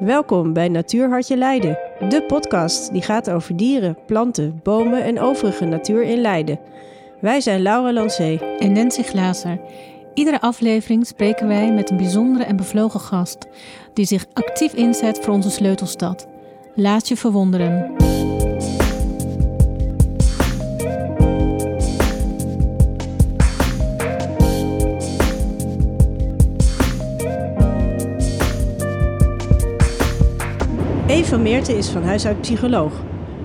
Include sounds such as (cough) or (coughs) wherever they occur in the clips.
Welkom bij Natuurhartje Leiden, de podcast die gaat over dieren, planten, bomen en overige natuur in Leiden. Wij zijn Laura Lancé en Nancy Glazer. Iedere aflevering spreken wij met een bijzondere en bevlogen gast die zich actief inzet voor onze sleutelstad. Laat je verwonderen. Meerten is van huis uit psycholoog,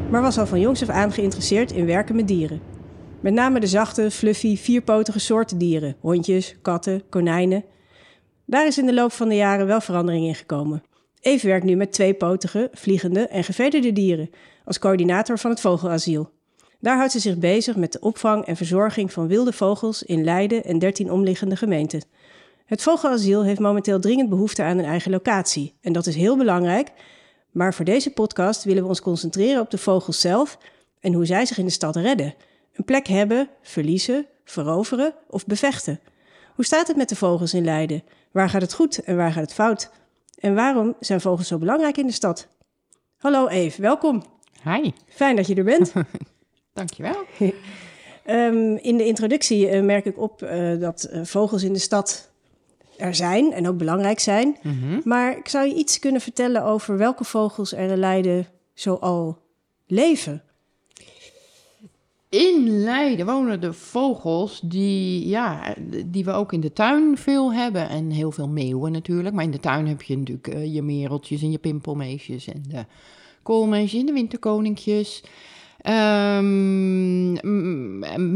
maar was al van jongs af aan geïnteresseerd in werken met dieren. Met name de zachte, fluffy, vierpotige soorten dieren, hondjes, katten, konijnen. Daar is in de loop van de jaren wel verandering in gekomen. Eve werkt nu met tweepotige, vliegende en gevederde dieren als coördinator van het vogelasiel. Daar houdt ze zich bezig met de opvang en verzorging van wilde vogels in Leiden en 13 omliggende gemeenten. Het vogelasiel heeft momenteel dringend behoefte aan een eigen locatie en dat is heel belangrijk, maar voor deze podcast willen we ons concentreren op de vogels zelf en hoe zij zich in de stad redden. Een plek hebben, verliezen, veroveren of bevechten. Hoe staat het met de vogels in Leiden? Waar gaat het goed en waar gaat het fout? En waarom zijn vogels zo belangrijk in de stad? Hallo Eve, welkom. Hi. Fijn dat je er bent. (laughs) (laughs) Dankjewel. um, in de introductie uh, merk ik op uh, dat uh, vogels in de stad er zijn en ook belangrijk zijn. Mm -hmm. Maar ik zou je iets kunnen vertellen over welke vogels er in Leiden zo al leven? In Leiden wonen de vogels die, ja, die we ook in de tuin veel hebben. En heel veel meeuwen natuurlijk. Maar in de tuin heb je natuurlijk uh, je mereltjes en je pimpelmeesjes en de koolmeesjes en de winterkoninkjes. Um,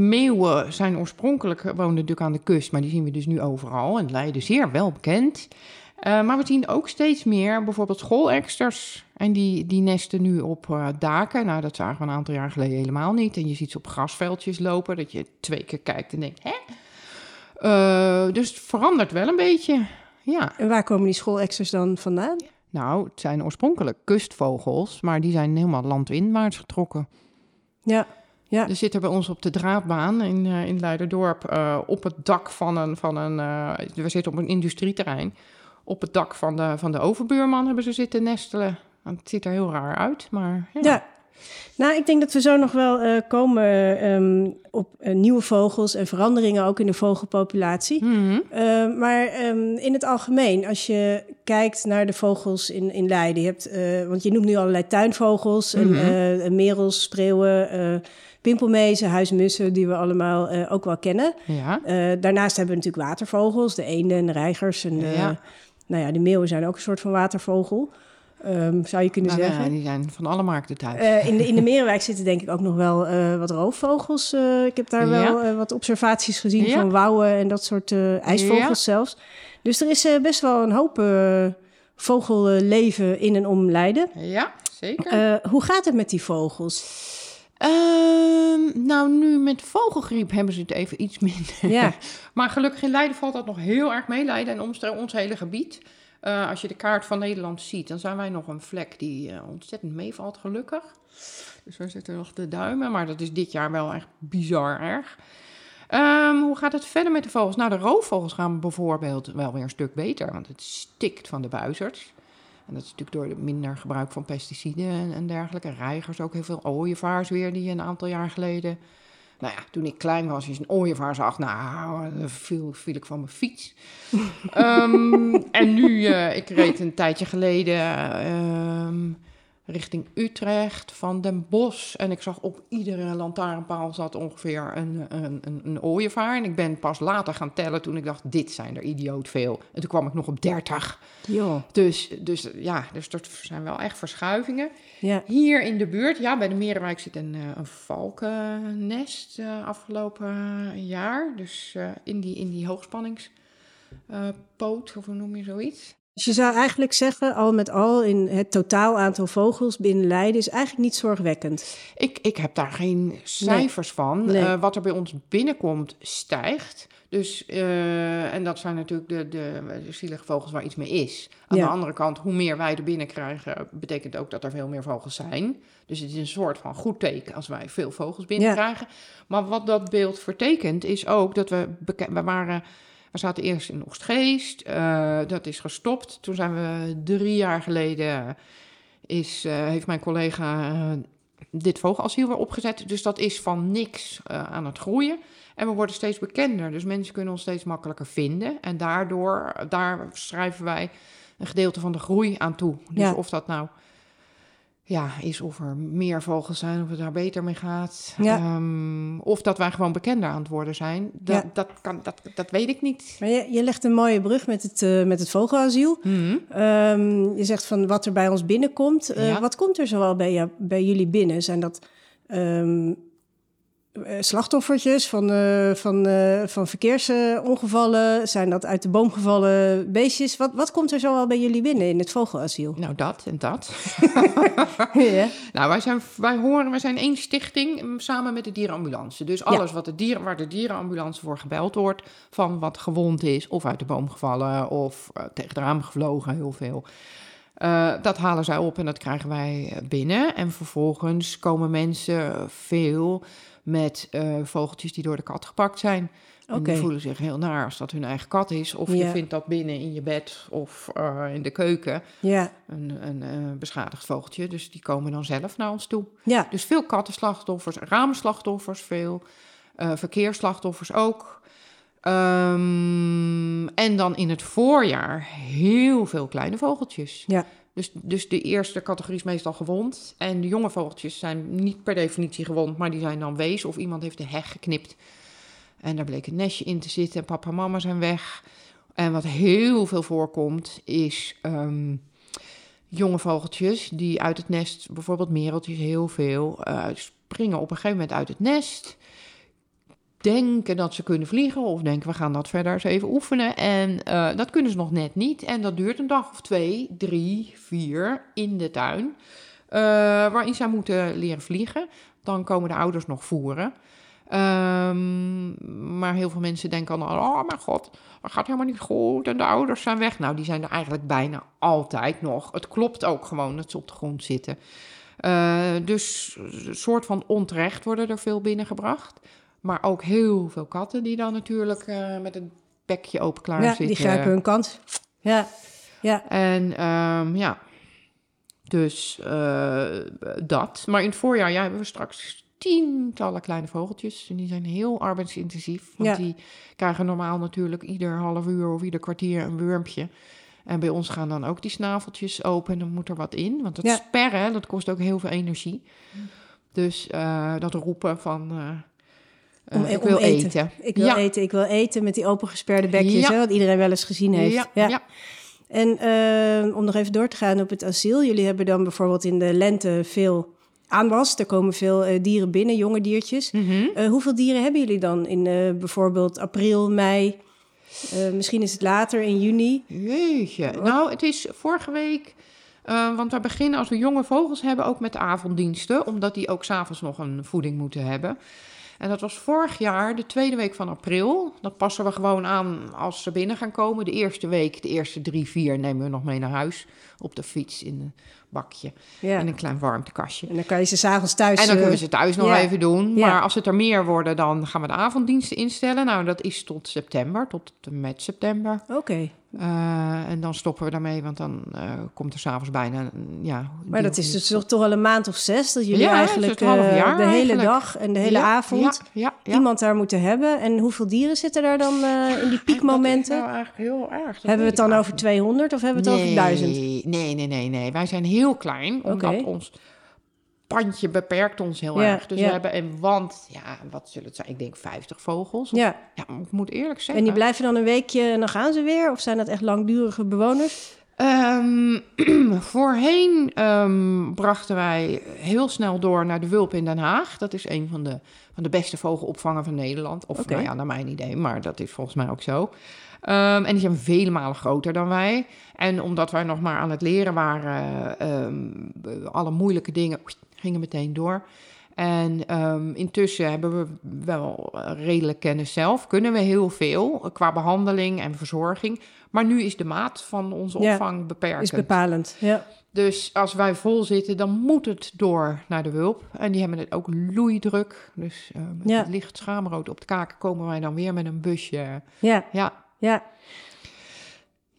meeuwen zijn oorspronkelijk woonden natuurlijk aan de kust, maar die zien we dus nu overal. En Leiden zeer wel bekend. Uh, maar we zien ook steeds meer bijvoorbeeld schooleksters. En die, die nesten nu op uh, daken. Nou, dat zagen we een aantal jaar geleden helemaal niet. En je ziet ze op grasveldjes lopen, dat je twee keer kijkt en denkt, hè? Uh, dus het verandert wel een beetje, ja. En waar komen die schooleksters dan vandaan? Nou, het zijn oorspronkelijk kustvogels, maar die zijn helemaal landinwaarts getrokken. Ja, ja. Er zitten bij ons op de draadbaan in, uh, in Leiderdorp uh, op het dak van een... Van een uh, we zitten op een industrieterrein. Op het dak van de, van de overbuurman hebben ze zitten nestelen. Het ziet er heel raar uit, maar... Ja. ja. Nou, ik denk dat we zo nog wel uh, komen um, op nieuwe vogels en veranderingen ook in de vogelpopulatie. Mhm. Mm -hmm. uh, maar um, in het algemeen, als je kijkt naar de vogels in, in Leiden, je hebt, want je noemt nu allerlei tuinvogels, Mhm. mm -hmm. en, merels, spreeuwen, pimpelmezen, huismussen, die we allemaal ook wel kennen. Ja. daarnaast hebben we natuurlijk watervogels, de eenden en de reigers. En, ja. Nou ja, de meeuwen zijn ook een soort van watervogel. Um, zou je kunnen nou, zeggen. Ja, die zijn van alle markten thuis. Uh, in, de, in de (laughs) Merenwijk zitten denk ik ook nog wel uh, wat roofvogels. Uh, ik heb daar wel uh, wat observaties gezien ja. van wouwen en dat soort ijsvogels ja. zelfs. Dus er is best wel een hoop vogelleven in en om Leiden. Ja, zeker. hoe gaat het met die vogels? Uh, nou, nu met vogelgriep hebben ze het even iets minder. Ja. (laughs) maar gelukkig in Leiden valt dat nog heel erg mee. Leiden en omstreken ons hele gebied. Uh, als je de kaart van Nederland ziet, dan zijn wij nog een vlek die uh, ontzettend meevalt, gelukkig. Dus we zitten nog de duimen, maar dat is dit jaar wel echt bizar erg. Um, hoe gaat het verder met de vogels? Nou, de roofvogels gaan bijvoorbeeld wel weer een stuk beter, want het stikt van de buizers. En dat is natuurlijk door het minder gebruik van pesticiden en, en dergelijke. Reigers ook heel veel ooievaars weer, die een aantal jaar geleden... Nou ja, toen ik klein was, is een ooievaar zag, nou, dan viel, viel ik van mijn fiets. um, (laughs) en nu, uh, ik reed een tijdje geleden uh, richting Utrecht van Den Bosch. En ik zag op iedere lantaarnpaal zat ongeveer een, een, een, een ooievaar. En ik ben pas later gaan tellen toen ik dacht, dit zijn er idioot veel. En toen kwam ik nog op 30. Jo. Dus, dus ja, dus er zijn wel echt verschuivingen. Ja. Hier in de buurt, ja, bij de Merenwijk zit een, een valkennest uh, afgelopen jaar. Dus uh, in die, in die hoogspanningspoot, of hoe noem je zoiets? Dus je zou eigenlijk zeggen, al met al, in het totaal aantal vogels binnen Leiden is eigenlijk niet zorgwekkend. Ik, ik heb daar geen cijfers nee. van. Nee. Uh, wat er bij ons binnenkomt, stijgt. Dus, uh, en dat zijn natuurlijk de, de, de zielige vogels waar iets mee is. Aan Ja. de andere kant, hoe meer wij er binnen krijgen, betekent ook dat er veel meer vogels zijn. Dus het is een soort van goed teken als wij veel vogels binnenkrijgen. Maar wat dat beeld vertekent, is ook dat we, we waren We zaten eerst in Oostgeest, eh, dat is gestopt. Toen zijn we drie jaar geleden, is, eh, heeft mijn collega eh, dit vogelasiel weer opgezet. Dus dat is van niks aan het groeien. En we worden steeds bekender, dus mensen kunnen ons steeds makkelijker vinden. En daardoor, daar schrijven wij een gedeelte van de groei aan toe. Dus Ja. of dat nou ja, is of er meer vogels zijn, of het daar beter mee gaat. Ja. Ehm, of dat wij gewoon bekender aan het worden zijn. Dat, Ja. dat, kan, dat, dat weet ik niet. Maar je, je legt een mooie brug met het, eh, met het vogelasiel. Mhm. Ehm, je zegt van wat er bij ons binnenkomt. Eh, Ja. Wat komt er zoal bij, jou, bij jullie binnen? Zijn dat ehm, eh, slachtoffertjes van, eh, van, eh, van verkeersongevallen? Zijn dat uit de boom gevallen beestjes? Wat, wat komt er zoal bij jullie binnen in het vogelasiel? Nou, dat en dat. (laughs) (laughs) ja. Nou, wij, zijn, wij horen, wij zijn één stichting mm, samen met de dierenambulance. Dus alles wat de dieren, waar de dierenambulance voor gebeld wordt, van wat gewond is, of uit de boom gevallen, of eh, tegen het raam gevlogen, heel veel. Eh, dat halen zij op en dat krijgen wij eh, binnen. En vervolgens komen mensen veel met eh, vogeltjes die door de kat gepakt zijn. En die voelen zich heel naar als dat hun eigen kat is. Of je vindt dat binnen in je bed of eh, in de keuken. Ja. Een, een eh, beschadigd vogeltje. Dus die komen dan zelf naar ons toe. Ja. Dus veel kattenslachtoffers, raamslachtoffers, veel verkeersslachtoffers ook. Ehm, en dan in het voorjaar heel veel kleine vogeltjes. Ja. Dus, dus de eerste categorie is meestal gewond. En de jonge vogeltjes zijn niet per definitie gewond, maar die zijn dan wees. Of iemand heeft de heg geknipt. En daar bleek een nestje in te zitten en papa en mama zijn weg. En wat heel veel voorkomt is ehm, jonge vogeltjes die uit het nest, bijvoorbeeld mereltjes heel veel, eh, springen op een gegeven moment uit het nest. Denken dat ze kunnen vliegen of denken we gaan dat verder eens even oefenen. En eh, dat kunnen ze nog net niet. En dat duurt een dag of twee, drie, vier in de tuin. eh, waarin zij moeten leren vliegen. Dan komen de ouders nog voeren. Ehm, maar heel veel mensen denken dan, oh mijn god, dat gaat helemaal niet goed en de ouders zijn weg. Nou, die zijn er eigenlijk bijna altijd nog. Het klopt ook gewoon dat ze op de grond zitten. Eh, dus een soort van onterecht worden er veel binnengebracht. Maar ook heel veel katten die dan natuurlijk eh, met een bekje open klaar ja, zitten. die grijpen hun kans. Ja. Ja. En ehm, ja, dus eh, dat. Maar in het voorjaar ja, hebben we straks tientallen kleine vogeltjes. En die zijn heel arbeidsintensief. Want Ja. die krijgen normaal natuurlijk ieder half uur of ieder kwartier een wurmpje. En bij ons gaan dan ook die snaveltjes open en dan moet er wat in. Want het Ja. sperren, dat kost ook heel veel energie. Dus eh, dat roepen van... eh, Om- ik om wil eten. eten. Ik wil Ja. eten, ik wil eten met die opengesperde bekjes, Ja. hè, wat iedereen wel eens gezien heeft. Ja, ja. En eh, om nog even door te gaan op het asiel. Jullie hebben dan bijvoorbeeld in de lente veel aanwas. Er komen veel eh, dieren binnen, jonge diertjes. Mhm. Eh, hoeveel dieren hebben jullie dan in bijvoorbeeld april, mei? Misschien is het later in juni. Jeetje. Nou, het is vorige week. want we beginnen als we jonge vogels hebben ook met avonddiensten. Omdat die ook s'avonds nog een voeding moeten hebben. En dat was vorig jaar, de tweede week van april. Dat passen we gewoon aan als ze binnen gaan komen. De eerste week, de eerste drie, vier nemen we nog mee naar huis. Op de fiets in bakje. Ja. En een klein warmtekastje. En dan kan je ze s'avonds thuis... En dan eh, kunnen we ze thuis nog ja. even doen. Ja. Maar als het er meer worden, dan gaan we de avonddiensten instellen. Nou, dat is tot september, tot en met september. Oké, Eh, en dan stoppen we daarmee, want dan eh, komt er s'avonds bijna... Ja, maar dat is dus toch, toch al een maand of zes... dat jullie eigenlijk eh, de hele eigenlijk. dag en de hele avond... Iemand daar moeten hebben. En hoeveel dieren zitten daar dan eh, in die piekmomenten? Dat is nou eigenlijk heel erg. dat hebben we het dan over 200 of hebben we het over Nee, 1000? Nee, nee, nee, nee. Wij zijn heel klein, omdat ons pandje beperkt ons heel Ja, erg. Dus ja. we hebben een wand, ja, wat zullen het zijn? Ik denk 50 vogels. Ja, Ja, ik moet eerlijk zeggen. en die blijven dan een weekje en dan gaan ze weer? Of zijn dat echt langdurige bewoners? Ehm, (clears throat) voorheen ehm, brachten wij heel snel door naar de Wulp in Den Haag. Dat is een van de, van de beste vogelopvangen van Nederland. Of nou ja, naar mijn idee, maar dat is volgens mij ook zo. Ehm, en die zijn vele malen groter dan wij. En omdat wij nog maar aan het leren waren, ehm, alle moeilijke dingen gingen meteen door. En ehm, intussen hebben we wel redelijk kennis zelf. Kunnen we heel veel eh, qua behandeling en verzorging. Maar nu is de maat van onze Ja, opvang beperkt. Is bepalend. Ja. Dus als wij vol zitten, dan moet het door naar de wulp. En die hebben het ook loeidruk. Dus met Ja. het licht schaamrood op de kaken komen wij dan weer met een busje. ja. Ja, ja.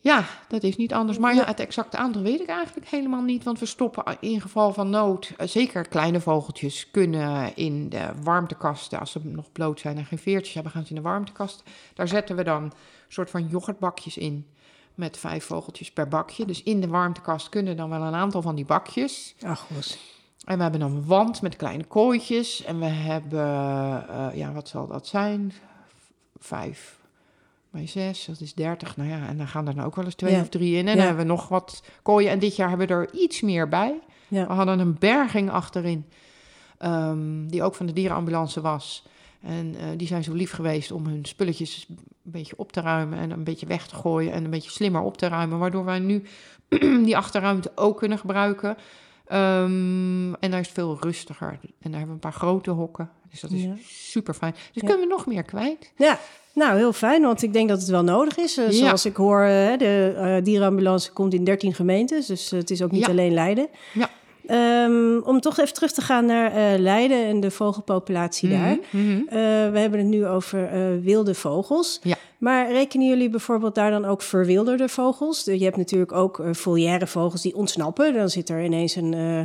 Ja, dat is niet anders. Maar ja, het exacte aantal weet ik eigenlijk helemaal niet. Want we stoppen in geval van nood, eh, zeker kleine vogeltjes, kunnen in de warmtekasten, als ze nog bloot zijn en geen veertjes hebben, gaan ze in de warmtekast. Daar zetten we dan een soort van yoghurtbakjes in. Met vijf vogeltjes per bakje. Dus in de warmtekast kunnen dan wel een aantal van die bakjes. Ach, goed. En we hebben dan een wand met kleine kooitjes. En we hebben, eh, ja, wat zal dat zijn? Vijf bij zes, dat is dertig. Nou ja, en dan gaan er nou ook wel eens twee Ja. of drie in. En Ja. dan hebben we nog wat kooien. En dit jaar hebben we er iets meer bij. We hadden een berging achterin, ehm, die ook van de dierenambulance was. En eh, die zijn zo lief geweest om hun spulletjes een beetje op te ruimen en een beetje weg te gooien en een beetje slimmer op te ruimen. Waardoor wij nu (clears throat) die achterruimte ook kunnen gebruiken. Ehm, en daar is het veel rustiger. En daar hebben we een paar grote hokken. Dus dat is Ja. super fijn. Dus Ja. kunnen we nog meer kwijt? Ja, nou heel fijn, want ik denk dat het wel nodig is. Eh, Ja. Zoals ik hoor, eh, de eh, dierenambulance komt in 13 gemeentes, dus het is ook niet alleen Leiden. Ja. Ehm, om toch even terug te gaan naar Leiden en de vogelpopulatie daar. Mhm, mhm. Eh, we hebben het nu over wilde vogels. Ja. Maar rekenen jullie bijvoorbeeld daar dan ook verwilderde vogels? Je hebt natuurlijk ook eh volière vogels die ontsnappen. Dan zit er ineens een eh,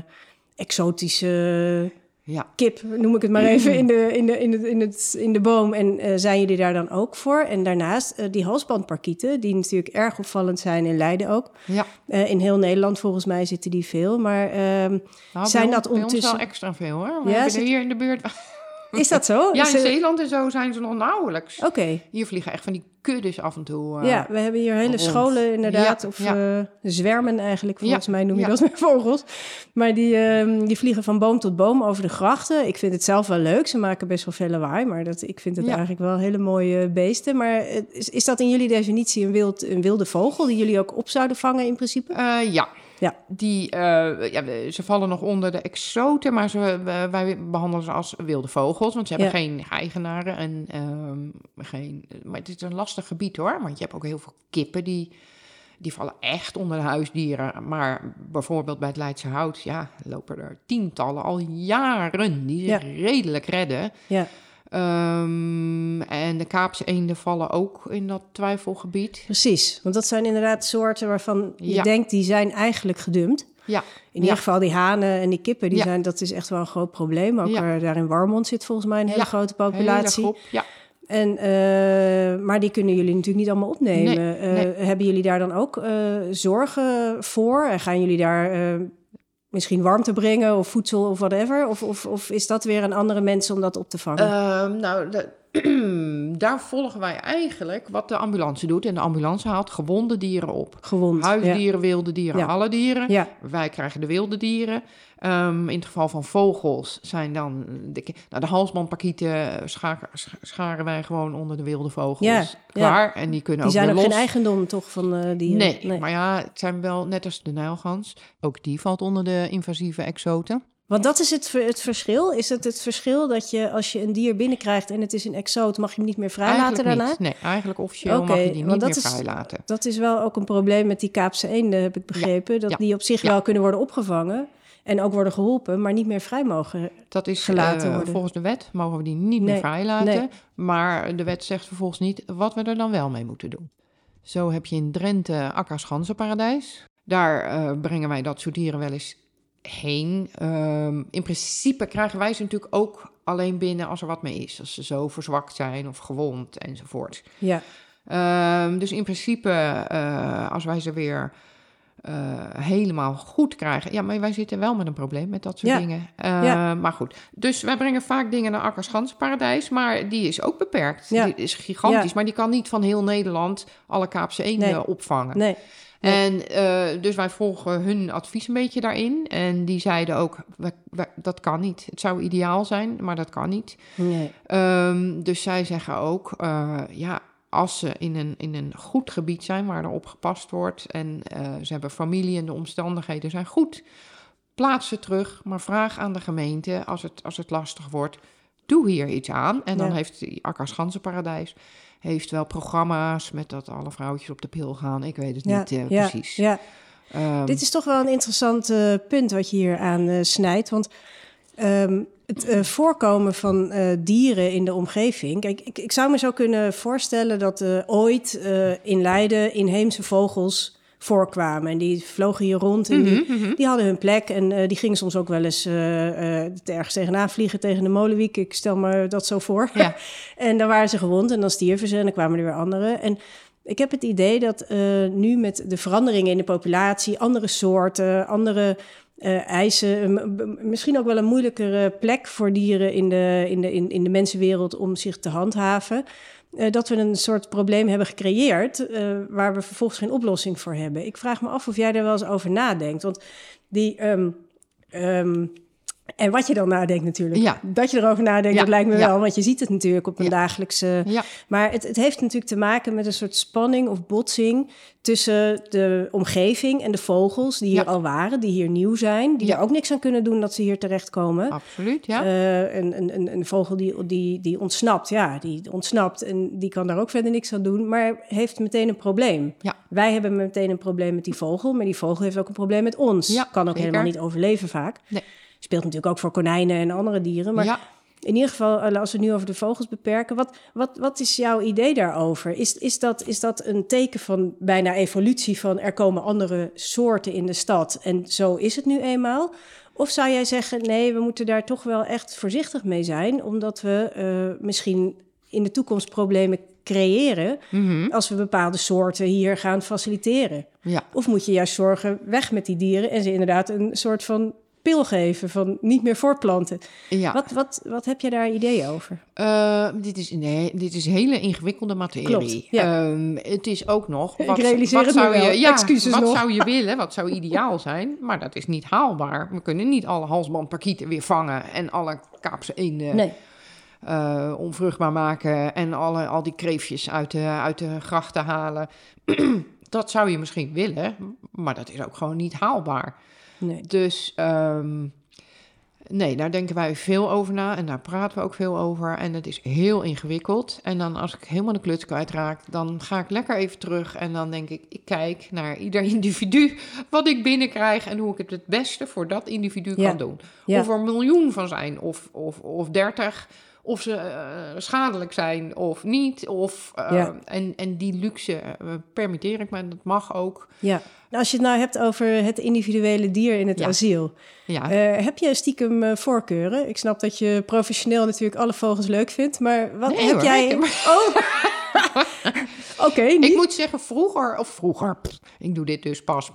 exotische Ja. kip, noem ik het maar even, in de, (clears throat) in de, in het, in het, in de boom. En eh, zijn jullie daar dan ook voor? En daarnaast die halsbandparkieten, die natuurlijk erg opvallend zijn in Leiden ook. ja. In heel Nederland volgens mij zitten die veel. Maar ehm, Nou, Zijn dat ons, bij ons ondertussen- wel extra veel hoor. We Ja, hebben zit- er hier in de buurt... is dat zo? Ja, in Zeeland en zo zijn ze nog nauwelijks. Oké. Hier vliegen echt van die kuddes af en toe. eh, Ja, we hebben hier hele rond. scholen inderdaad, Ja, of ja. eh, zwermen eigenlijk, volgens mij noem je dat (laughs) met vogels. Maar die, ehm, die vliegen van boom tot boom over de grachten. Ik vind het zelf wel leuk, ze maken best wel veel lawaai, maar dat, ik vind het eigenlijk wel hele mooie beesten. Maar eh, is, is dat in jullie definitie een, wild, een wilde vogel die jullie ook op zouden vangen in principe? Eh, ja. Ja. Die, eh, ja, ze vallen nog onder de exoten, maar ze, wij behandelen ze als wilde vogels, want ze hebben Ja. geen eigenaren en ehm, geen. Maar het is een lastig gebied hoor, want je hebt ook heel veel kippen die, die vallen echt onder de huisdieren. Maar bijvoorbeeld bij het Leidse Hout, ja, lopen er tientallen al jaren die zich redelijk redden. Ja, Ehm, en de Kaapse eenden vallen ook in dat twijfelgebied. precies. Want dat zijn inderdaad soorten waarvan je Ja. denkt, die zijn eigenlijk gedumpt. Ja, In ieder Ja. geval die hanen en die kippen, die Ja. zijn, dat is echt wel een groot probleem. Ook Ja. daar in Warmond zit volgens mij een hele grote hele populatie. groep. Ja. En, eh, maar die kunnen jullie natuurlijk niet allemaal opnemen. Nee, Eh. Hebben jullie daar dan ook eh, zorgen voor? En gaan jullie daar misschien warmte brengen of voedsel of whatever? Of, of, of is dat weer een andere mensen om dat op te vangen? Ehm, nou, de- (clears throat) daar volgen wij eigenlijk wat de ambulance doet. En de ambulance haalt gewonde dieren op. Gewond. Huisdieren, wilde dieren, Ja. alle dieren. Ja. Wij krijgen de wilde dieren. Ehm, in het geval van vogels zijn dan de, nou, de halsbandparkieten scharen, scharen wij gewoon onder de wilde vogels. Ja, Klaar. En die kunnen Die ook zijn ook geen eigendom toch van eh dieren? Nee, maar ja, het zijn wel net als de nijlgans. Ook die valt onder de invasieve exoten. Want dat is het, het verschil. Is het het verschil dat je als je een dier binnenkrijgt en het is een exoot, mag je hem niet meer vrijlaten daarna? niet. Nee, eigenlijk officieel mag je die niet meer is- vrijlaten. Dat is wel ook een probleem met die Kaapse eenden, heb ik begrepen. Dat ja, die op zich ja. wel kunnen worden opgevangen en ook worden geholpen, maar niet meer vrij mogen. Dat is gelaten eh, worden. volgens de wet mogen we die niet Nee, meer vrijlaten. nee. Maar de wet zegt vervolgens niet wat we er dan wel mee moeten doen. Zo heb je in Drenthe Akka's Ganzenparadijs. Daar eh, brengen wij dat soort dieren wel eens heen. Ehm, in principe krijgen wij ze natuurlijk ook alleen binnen als er wat mee is. Als ze zo verzwakt zijn of gewond enzovoort. Ja, Ehm, dus in principe, eh, als wij ze weer eh, helemaal goed krijgen. Ja, maar wij zitten wel met een probleem met dat soort Ja. dingen. Ja. Maar goed, dus wij brengen vaak dingen naar Akkerschansenparadijs, maar die is ook beperkt. Ja. Die is gigantisch, maar die kan niet van heel Nederland alle Kaapse eenden Nee. opvangen. nee. En eh, dus wij volgen hun advies een beetje daarin. En die zeiden ook, dat kan niet. Het zou ideaal zijn, maar dat kan niet. nee. Ehm, dus zij zeggen ook, eh, ja, als ze in een, in een goed gebied zijn waar er op gepast wordt en eh, ze hebben familie en de omstandigheden zijn goed, plaats ze terug, maar vraag aan de gemeente als het, als het lastig wordt, doe hier iets aan. En dan Ja. heeft die Akkers Ganzenparadijs heeft wel programma's met dat alle vrouwtjes op de pil gaan. Ik weet het Ja, niet eh, ja, precies. Ja. Ehm, Dit is toch wel een interessant eh, punt wat je hier aan eh, snijdt. Want ehm, het voorkomen van dieren in de omgeving. Kijk, ik, ik zou me zo kunnen voorstellen dat ooit in Leiden inheemse vogels voorkwamen. En die vlogen hier rond en die, Mhm, die hadden hun plek. En eh, die gingen soms ook wel eens eh, eh, ergens tegenaan vliegen tegen de molenwiek. Ik stel me dat zo voor. Ja. (laughs) en dan waren ze gewond en dan stierven ze en dan kwamen er weer anderen. En ik heb het idee dat nu met de veranderingen in de populatie, andere soorten, andere eisen, misschien ook wel een moeilijkere plek voor dieren in de, in de, in, in de mensenwereld om zich te handhaven. Eh, dat we een soort probleem hebben gecreëerd eh, waar we vervolgens geen oplossing voor hebben. Ik vraag me af of jij daar wel eens over nadenkt. Want die. ehm, ehm, en wat je dan nadenkt natuurlijk. Ja. Dat je erover nadenkt, Ja, dat lijkt me ja. wel. Want je ziet het natuurlijk op een dagelijkse maar het, het heeft natuurlijk te maken met een soort spanning of botsing tussen de omgeving en de vogels die hier al waren, die hier nieuw zijn, die er ook niks aan kunnen doen dat ze hier terechtkomen. Absoluut, ja. Eh, een, een, een, een vogel die, die, die ontsnapt, ja, die ontsnapt en die kan daar ook verder niks aan doen, maar heeft meteen een probleem. Wij hebben meteen een probleem met die vogel, maar die vogel heeft ook een probleem met ons. Kan ook zeker. helemaal niet overleven vaak. Nee. Speelt natuurlijk ook voor konijnen en andere dieren, maar ja. in ieder geval, eh, als we nu over de vogels beperken, wat, wat, wat is jouw idee daarover? Is, is, dat, is dat een teken van bijna evolutie van er komen andere soorten in de stad en zo is het nu eenmaal? Of zou jij zeggen, nee, we moeten daar toch wel echt voorzichtig mee zijn, omdat we eh, misschien in de toekomst problemen creëren Mhm. als we bepaalde soorten hier gaan faciliteren? ja. Of moet je juist zorgen, weg met die dieren en ze inderdaad een soort van pil geven van niet meer voortplanten? ja. Wat, wat, wat heb je daar ideeën over? Eh, dit, is, nee, dit is hele ingewikkelde materie. Klopt, ja. Ehm, het is ook nog. Ik Wat, realiseer wat het me zou je, ja, Excuses wat nog. zou je willen? Wat zou ideaal zijn? Maar dat is niet haalbaar. We kunnen niet alle halsbandparkieten weer vangen en alle kaapse eenden Nee. eh, onvruchtbaar maken en alle, al die kreefjes uit de, uit de grachten halen. (clears throat) dat zou je misschien willen, maar dat is ook gewoon niet haalbaar. Nee. Dus ehm, nee, daar denken wij veel over na en daar praten we ook veel over. En het is heel ingewikkeld. En dan als ik helemaal de kluts kwijtraak, dan ga ik lekker even terug en dan denk ik, ik kijk naar ieder (laughs) individu wat ik binnenkrijg en hoe ik het het beste voor dat individu Ja. kan doen. Ja. Of er een miljoen van zijn of, of, of dertig. Of ze eh, schadelijk zijn of niet. Of, eh, Ja. en, en die luxe eh, permitteer ik me, dat mag ook. Ja. Als je het nou hebt over het individuele dier in het Ja. asiel, Ja, heb je stiekem voorkeuren? Ik snap dat je professioneel natuurlijk alle vogels leuk vindt, maar wat Nee heb hoor, jij? (laughs) Oh, (laughs) oké. Ik moet zeggen, vroeger, of vroeger, pff, ik doe dit dus pas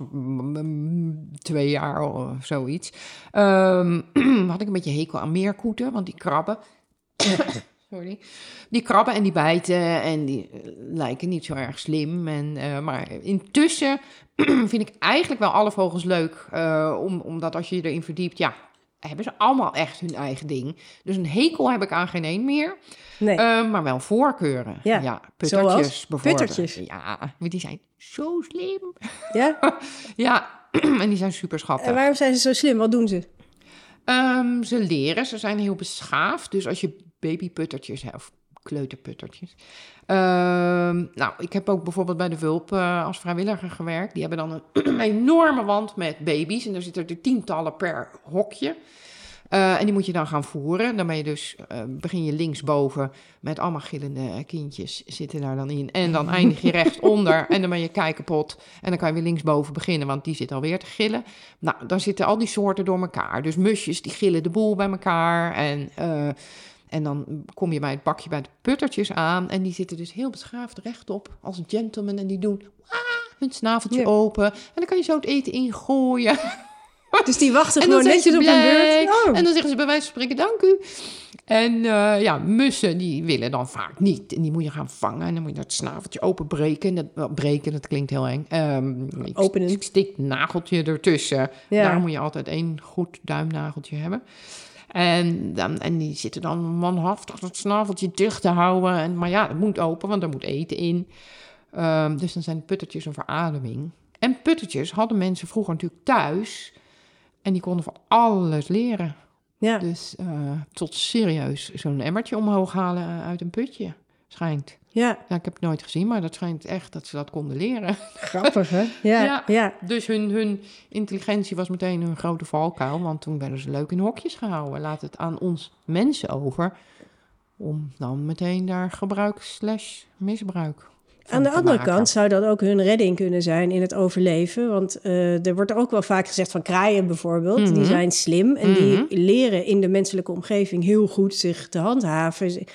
twee jaar of zoiets. ehm, (clears throat) had ik een beetje hekel aan meerkoeten, want die krabben. (coughs) Sorry. Die krabben en die bijten en die eh, lijken niet zo erg slim. En, eh, maar intussen (clears throat) vind ik eigenlijk wel alle vogels leuk. eh, om, omdat als je je erin verdiept, ja, hebben ze allemaal echt hun eigen ding. Dus een hekel heb ik aan geen één meer. nee. Maar wel voorkeuren. Ja, Ja, puttertjes zoals? bijvoorbeeld. Puttertjes? Ja, maar die zijn zo slim. ja? (laughs) Ja, (clears throat) en die zijn super schattig. En waarom zijn ze zo slim? Wat doen ze? Ehm, ze leren, ze zijn heel beschaafd. Dus als je babyputtertjes of kleuterputtertjes. Ehm, nou, ik heb ook bijvoorbeeld bij de Vulp eh, als vrijwilliger gewerkt. Die hebben dan een (clears throat) enorme wand met baby's. En daar zitten er tientallen per hokje. Eh, en die moet je dan gaan voeren. Dan ben je dus, eh, begin je linksboven met allemaal gillende kindjes zitten daar dan in. En dan eindig je rechtsonder (laughs) en dan ben je kei kapot. En dan kan je weer linksboven beginnen, want die zit alweer te gillen. Nou, dan zitten al die soorten door elkaar. Dus musjes die gillen de boel bij elkaar. En, en dan kom je bij het bakje bij de puttertjes aan. En die zitten dus heel beschaafd rechtop als gentleman. En die doen "Wah!" hun snaveltje Ja. open. En dan kan je zo het eten ingooien. (laughs) Dus die wachten (laughs) gewoon netjes op hun blij. beurt. Oh. En dan zeggen ze bij wijze van spreken dank u. En eh, ja, mussen die willen dan vaak niet. En die moet je gaan vangen. En dan moet je dat snaveltje openbreken. En Dat, breken, dat klinkt heel eng. Ik, Openen. Ik stik nageltje ertussen. Ja. Daar moet je altijd één goed duimnageltje hebben. En, dan, en die zitten dan manhaftig dat snaveltje dicht te houden. En, maar ja, het moet open, want er moet eten in. Ehm, dus dan zijn puttertjes een verademing. En puttertjes hadden mensen vroeger natuurlijk thuis. En die konden van alles leren. Ja. Dus eh, tot serieus zo'n emmertje omhoog halen uit een putje. schijnt. Ja, Ja, ik heb het nooit gezien, maar dat schijnt echt dat ze dat konden leren. (laughs) grappig hè? Ja, Ja. ja. Dus hun, hun intelligentie was meteen hun grote valkuil, want toen werden ze leuk in hokjes gehouden. Laat het aan ons mensen over om dan meteen daar gebruik slash misbruik Aan de andere maken. kant zou dat ook hun redding kunnen zijn in het overleven. Want eh, er wordt ook wel vaak gezegd van kraaien bijvoorbeeld. Die Mhm. zijn slim en die Mhm. leren in de menselijke omgeving heel goed zich te handhaven.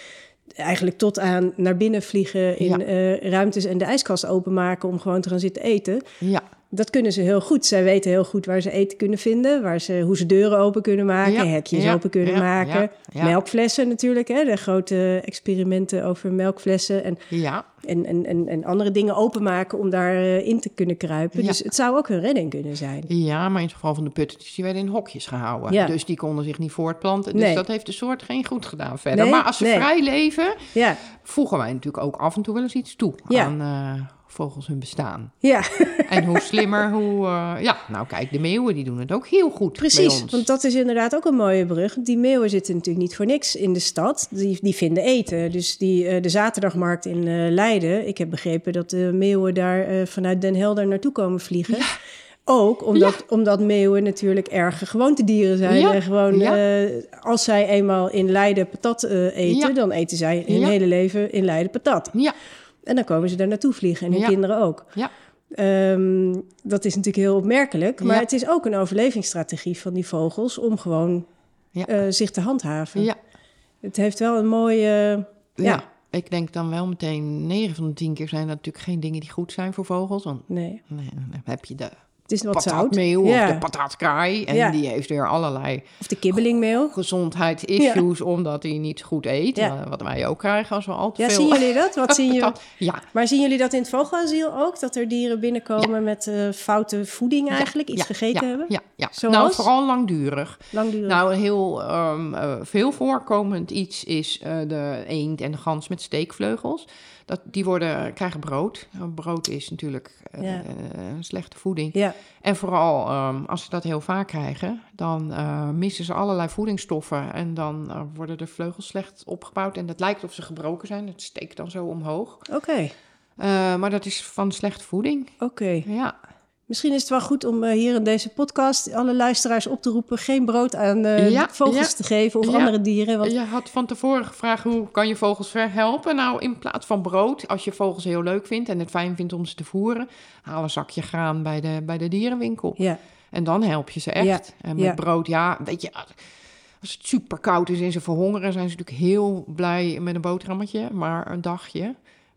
Eigenlijk tot aan naar binnen vliegen in Ja. eh, ruimtes en de ijskast openmaken om gewoon te gaan zitten eten. Ja, Dat kunnen ze heel goed. Zij weten heel goed waar ze eten kunnen vinden, waar ze, hoe ze deuren open kunnen maken, Ja, hekjes ja, open kunnen ja, maken. Melkflessen natuurlijk, hè, de grote experimenten over melkflessen. En ja, en, en, en, en andere dingen openmaken om daarin in te kunnen kruipen. Dus het zou ook een redding kunnen zijn. ja, maar in het geval van de puttetjes, die werden in hokjes gehouden. Dus die konden zich niet voortplanten. Dus Nee. dat heeft de soort geen goed gedaan verder. Nee, maar als ze nee. vrij leven, Ja, voegen wij natuurlijk ook af en toe wel eens iets toe aan eh, vogels hun bestaan. ja En hoe (laughs) slimmer, hoe... eh, ja, nou kijk, de meeuwen die doen het ook heel goed precies. ons. Want dat is inderdaad ook een mooie brug. Die meeuwen zitten natuurlijk niet voor niks in de stad. Die, die vinden eten. Dus die, eh, de zaterdagmarkt in eh, Leiden. Ik heb begrepen dat de meeuwen daar vanuit Den Helder naartoe komen vliegen. Ook omdat, omdat meeuwen natuurlijk erge gewoontedieren zijn. Ja, En gewoon, ja. als zij eenmaal in Leiden patat eten, Ja. dan eten zij hun Ja. hele leven in Leiden patat. Ja, En dan komen ze daar naartoe vliegen en hun Ja. kinderen ook. ja, Ehm, dat is natuurlijk heel opmerkelijk. Maar Ja. het is ook een overlevingsstrategie van die vogels om gewoon Ja. eh, zich te handhaven. ja, Het heeft wel een mooie. ja. ja. Ik denk dan wel meteen, 9 van de 10 keer zijn dat natuurlijk geen dingen die goed zijn voor vogels. Want Nee, nee, dan heb je de het is wat zout. Ja. of de patatkraai. En Ja. die heeft weer allerlei Of de kibbelingmeel. gezondheidsissues omdat hij niet goed eet. Ja. Eh, Wat wij ook krijgen als we al te Ja, veel... zien jullie dat? Wat (laughs) zien jullie? Ja, Maar zien jullie dat in het vogelasiel ook? Dat er dieren binnenkomen met eh, foute voeding eigenlijk, iets ja, gegeten ja, hebben? Ja, ja. Zoals? nou vooral langdurig. Langdurig. Nou, een heel ehm, eh, veel voorkomend iets is eh, de eend en de gans met steekvleugels. Dat, die worden, krijgen brood. Brood is natuurlijk eh, Ja. eh, slechte voeding. ja, En vooral ehm, als ze dat heel vaak krijgen, dan eh, missen ze allerlei voedingsstoffen. En dan worden de vleugels slecht opgebouwd. En het lijkt of ze gebroken zijn. Het steekt dan zo omhoog. oké. Maar dat is van slechte voeding. Oké. Ja, Misschien is het wel goed om eh, hier in deze podcast alle luisteraars op te roepen... geen brood aan eh, Ja, vogels ja. te geven of Ja. andere dieren. Want Je had van tevoren gevraagd hoe kan je vogels verhelpen. Nou, in plaats van brood, als je vogels heel leuk vindt en het fijn vindt om ze te voeren, haal een zakje graan bij de, bij de dierenwinkel. ja, En dan help je ze echt. Ja, En met brood, ja, weet je, als het super koud is en ze verhongeren, zijn ze natuurlijk heel blij met een boterhammetje, maar een dagje.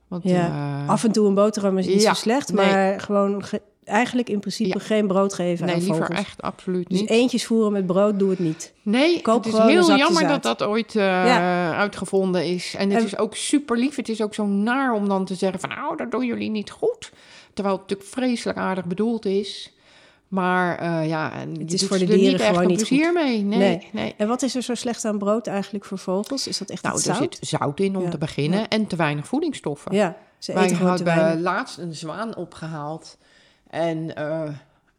Want, Ja, eh, af en toe een boterham is niet zo slecht, nee. maar gewoon ge- eigenlijk in principe Ja. geen brood geven nee, aan liever vogels. echt absoluut Dus niet. eentjes voeren met brood, doe het niet. Nee, Koop het is heel jammer zout. dat dat ooit eh, Ja. uitgevonden is. En het En- is ook super lief. Het is ook zo naar om dan te zeggen van... nou, dat doen jullie niet goed. Terwijl het natuurlijk vreselijk aardig bedoeld is. Maar eh, ja, Het is voor de er dieren niet echt gewoon niet plezier mee. Nee, Nee. nee. En wat is er zo slecht aan brood eigenlijk voor vogels? Is dat echt Nou, het er zout? zit zout in om Ja. te beginnen. En te weinig voedingsstoffen. Ja, ze Wij eten gewoon te hadden weinig. laatst een zwaan opgehaald. En, eh,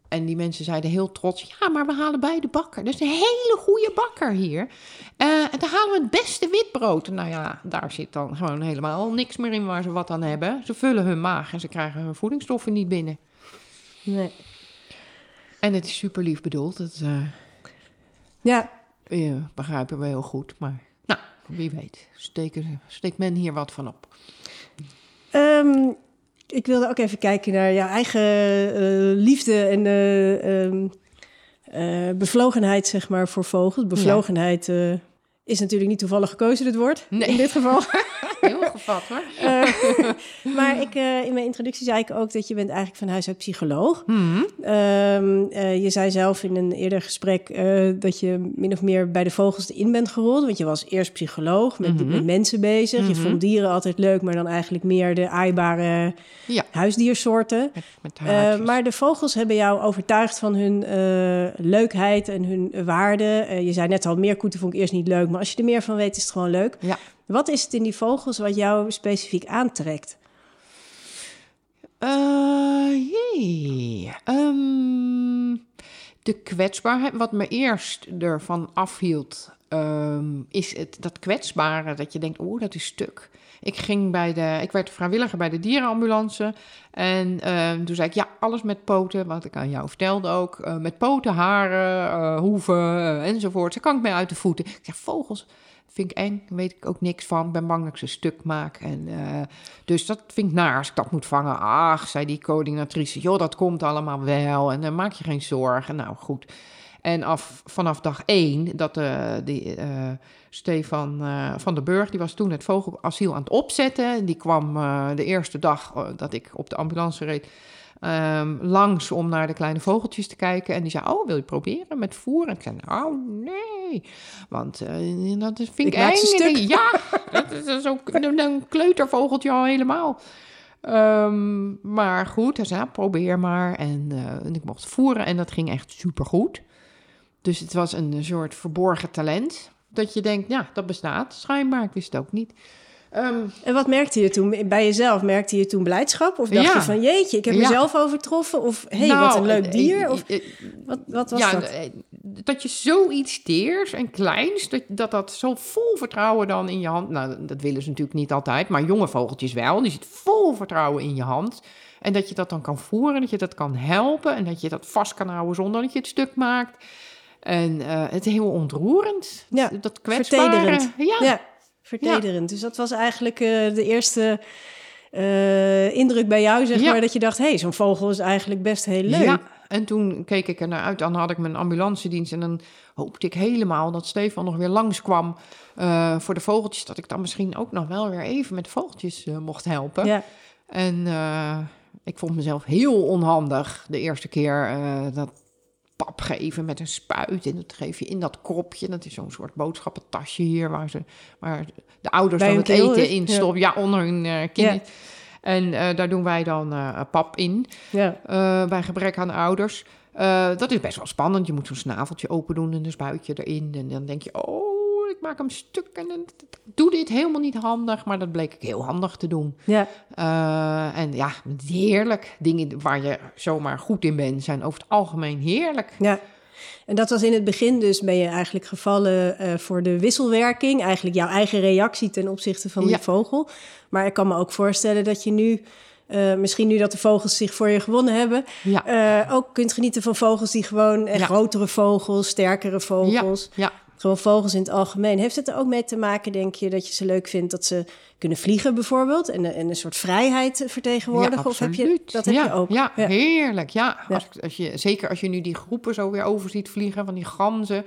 en die mensen zeiden heel trots... ja, maar we halen bij de bakker. Dat is een hele goede bakker hier. Eh, en dan halen we het beste witbrood. Nou ja, daar zit dan gewoon helemaal niks meer in waar ze wat aan hebben. Ze vullen hun maag en ze krijgen hun voedingsstoffen niet binnen. Nee. En het is super lief bedoeld. Dat eh, Ja, eh, begrijpen we heel goed. Maar nou, wie weet. Steken, steekt men hier wat van op. ehm, ik wilde ook even kijken naar jouw eigen eh, liefde en eh, ehm, eh, bevlogenheid, zeg maar, voor vogels. Bevlogenheid is natuurlijk niet toevallig gekozen, dit woord, Nee. in dit geval. (laughs) Hoor. Eh, maar (laughs) ik, eh, in mijn introductie zei ik ook dat je bent eigenlijk van huis uit psycholoog. Mhm. Ehm, eh, je zei zelf in een eerder gesprek dat je min of meer bij de vogels in bent gerold. Want je was eerst psycholoog, met, Mhm. met mensen bezig. Je Mhm. vond dieren altijd leuk, maar dan eigenlijk meer de aaibare Ja. huisdiersoorten. Met, met haartjes. maar de vogels hebben jou overtuigd van hun leukheid en hun waarde. Je zei net al, meerkoeten vond ik eerst niet leuk, maar als je er meer van weet, is het gewoon leuk. Ja. Wat is het in die vogels wat jou specifiek aantrekt? Eh, jee. Ehm, de kwetsbaarheid, wat me eerst ervan afhield, ehm, is het dat kwetsbare dat je denkt, oh, dat is stuk. Ik ging bij de, ik werd vrijwilliger bij de dierenambulance. En ehm, toen zei ik, ja, alles met poten, wat ik aan jou vertelde ook. eh, met poten, haren, eh, hoeven enzovoort. Daar kan ik mee uit de voeten. Ik zeg, vogels vind ik eng, weet ik ook niks van. Ben bang dat ik ze stuk maak. En, eh, dus dat vind ik naar als ik dat moet vangen. Ach, zei die coördinatrice, joh, dat komt allemaal wel. En dan maak je geen zorgen. Nou, goed. En af, vanaf dag één, dat eh, die, eh, Stefan van der Burg, die was toen het vogelasiel aan het opzetten. Die kwam de eerste dag dat ik op de ambulance reed, ehm, langs om naar de kleine vogeltjes te kijken. En die zei, oh, wil je proberen met voer? En ik zei, nou, nee, want eh, dat is- vind ik, Ik eng. stuk. Ja, dat is, dat is ook een, kleutervogeltje al helemaal. Ehm, maar goed, hij zei, probeer maar. En, eh, en ik mocht voeren en dat ging echt supergoed. Dus het was een soort verborgen talent. Dat je denkt, ja, dat bestaat schijnbaar. Ik wist het ook niet. Ehm, En wat merkte je toen bij jezelf? Merkte je toen blijdschap? Of dacht Ja. je van jeetje, ik heb Ja. mezelf overtroffen? Of hé, hey, nou, wat een leuk eh, dier? eh, Of eh, wat, wat was ja, dat? dat je zoiets teers en kleins, dat, dat dat zo vol vertrouwen dan in je hand... Nou, dat willen ze natuurlijk niet altijd, maar jonge vogeltjes wel. Die zit vol vertrouwen in je hand. En dat je dat dan kan voeren, dat je dat kan helpen... en dat je dat vast kan houden zonder dat je het stuk maakt. En eh, het is heel ontroerend. Ja, dat kwetsbare. Ja, vertederend. Dus dat was eigenlijk eh, de eerste eh, indruk bij jou, zeg Ja. maar, dat je dacht, hé, hey, zo'n vogel is eigenlijk best heel leuk. Ja, en toen keek ik er naar uit. Dan had ik mijn ambulancedienst en dan hoopte ik helemaal dat Stefan nog weer langskwam eh voor de vogeltjes. Dat ik dan misschien ook nog wel weer even met vogeltjes mocht helpen. Ja. En ik vond mezelf heel onhandig de eerste keer dat pap geven met een spuit. En dat geef je in dat kropje. Dat is zo'n soort boodschappentasje hier waar, ze, waar de ouders Bij dan het eten is? in stoppen. Ja, onder hun eh kin. Ja. En eh, daar doen wij dan eh, pap in Ja. bij gebrek aan ouders. Dat is best wel spannend. Je moet zo'n snaveltje open doen en een spuitje erin. En dan denk je, oh, maak hem stuk. En doe dit helemaal niet handig. Maar dat bleek ik heel handig te doen. ja. Eh, en ja, heerlijk. Dingen waar je zomaar goed in bent, zijn over het algemeen heerlijk. Ja. En dat was in het begin dus, ben je eigenlijk gevallen eh, voor de wisselwerking. Eigenlijk jouw eigen reactie ten opzichte van die vogel. Maar ik kan me ook voorstellen dat je nu, eh, misschien nu dat de vogels zich voor je gewonnen hebben... Ja, ook kunt genieten van vogels die gewoon, Ja. grotere vogels, sterkere vogels... ja. Gewoon vogels in het algemeen. Heeft het er ook mee te maken, denk je, dat je ze leuk vindt dat ze kunnen vliegen bijvoorbeeld en, en een soort vrijheid vertegenwoordigen? Ja, of heb je dat heb ja, je ook? Ja, heerlijk. Ja. Als, als je, zeker als je nu die groepen zo weer over ziet vliegen van die ganzen.